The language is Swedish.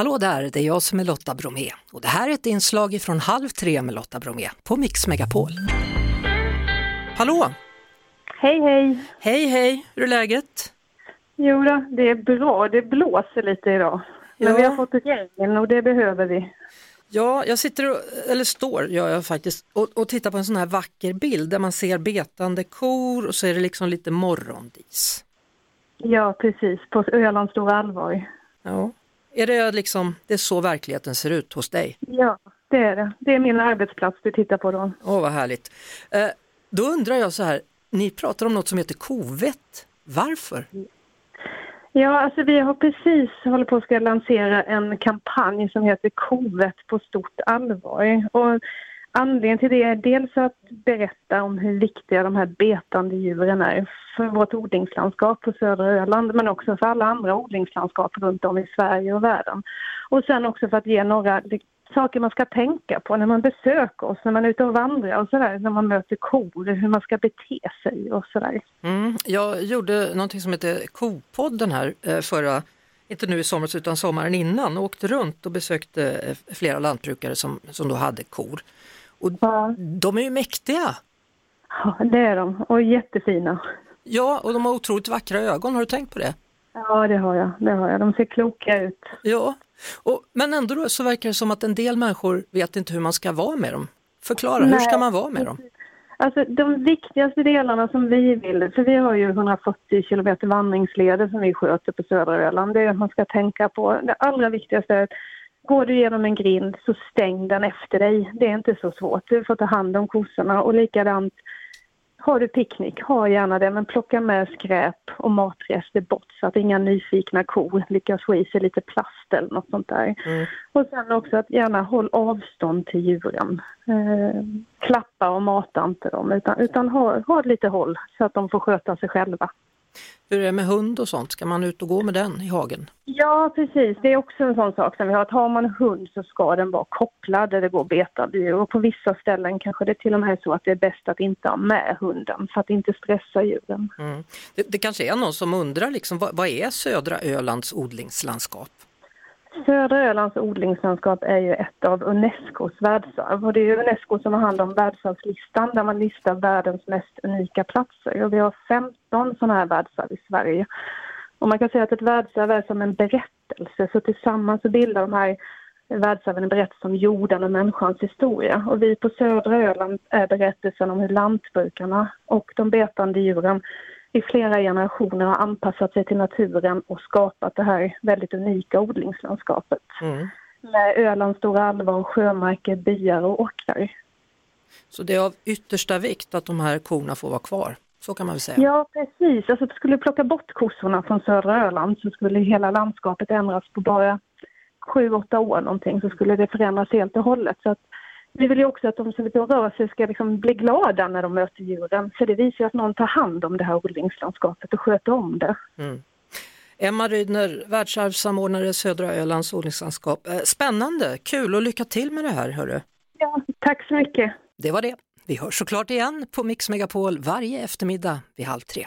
Hallå där, det är jag som är Lotta Bromé och det här är ett inslag från Halv tre med Lotta Bromé på Mix Megapol. Hallå! Hej, hej! Hej, hej! Hur är läget? Jo då, det är bra. Det blåser lite idag. Men Ja. vi har fått regn och det behöver vi. Ja, jag sitter, och, eller står gör jag faktiskt, och, och tittar på en sån här vacker bild där man ser betande kor och så är det liksom lite morgondis. Ja, precis. På Ölands stora allvar. Ja. Är det liksom, det är så verkligheten ser ut hos dig? Ja, det är det. Det är min arbetsplats du tittar på då. Åh, vad härligt. Eh, då undrar jag så här, ni pratar om något som heter kovett. Varför? Ja, alltså vi har precis hållit på att ska lansera en kampanj som heter Kovet på stort allvar. Och anledningen till det är dels att berätta om hur viktiga de här betande djuren är för vårt odlingslandskap på södra Öland men också för alla andra odlingslandskap runt om i Sverige och världen. Och sen också för att ge några saker man ska tänka på när man besöker oss, när man är ute och vandrar och sådär, när man möter kor, hur man ska bete sig och sådär. Mm, jag gjorde någonting som heter Kopodden här eh, förra, inte nu i somras utan sommaren innan, åkte runt och besökte eh, flera lantbrukare som, som då hade kor. Och Ja. de är ju mäktiga! Ja, det är de. Och jättefina. Ja, och de har otroligt vackra ögon, har du tänkt på det? Ja, det har jag. Det har jag. De ser kloka ut. Ja, och, men ändå då så verkar det som att en del människor vet inte hur man ska vara med dem. Förklara, hur Nej. ska man vara med dem? Alltså de viktigaste delarna som vi vill, för vi har ju 140 kilometer vandringsleder som vi sköter på södra Öland, det är att man ska tänka på, det allra viktigaste är att går du genom en grind så stäng den efter dig. Det är inte så svårt, du får ta hand om kossorna och likadant har du picknick, ha gärna det, men plocka med skräp och matrester bort så att inga nyfikna kor lyckas få i sig lite plast eller något sånt där. Mm. Och sen också att gärna håll avstånd till djuren. Eh, klappa och mata inte dem utan, utan ha, ha lite håll så att de får sköta sig själva. Hur är det med hund och sånt? Ska man ut och gå med den i hagen? Ja, precis. Det är också en sån sak som vi har. Att har man en hund så ska den vara kopplad där det går betande djur. Och på vissa ställen kanske det till och med är så att det är bäst att inte ha med hunden för att inte stressa djuren. Mm. Det, det kanske är någon som undrar, liksom, vad, vad är södra Ölands odlingslandskap? Södra Ölands odlingslandskap är ju ett av Unescos världsarv. Och det är Unesco som har hand om världsarvslistan där man listar världens mest unika platser. Och vi har 15 sådana här världsarv i Sverige. Och man kan säga att ett världsarv är som en berättelse. Så tillsammans så bildar de här världsarven en berättelse om jorden och människans historia. Och vi på södra Öland är berättelsen om hur lantbrukarna och de betande djuren i flera generationer har anpassat sig till naturen och skapat det här väldigt unika odlingslandskapet. Mm. Med Ölands stora allvar, sjömarker, byar och åkrar. Så det är av yttersta vikt att de här korna får vara kvar, så kan man väl säga. Ja, precis. Alltså, skulle du plocka bort kossorna från södra Öland så skulle hela landskapet ändras på bara sju, åtta år någonting så skulle det förändras helt och hållet. Så att vi vill ju också att de som är ute och rör sig ska liksom bli glada när de möter djuren. För det visar ju att någon tar hand om det här odlingslandskapet och sköter om det. Mm. Emma Rydner, världsarvssamordnare Södra Ölands odlingslandskap. Eh, Spännande, kul och lycka till med det här hörru. Ja, tack så mycket. Det var det. Vi hörs såklart igen på Mix Megapol varje eftermiddag vid halv tre.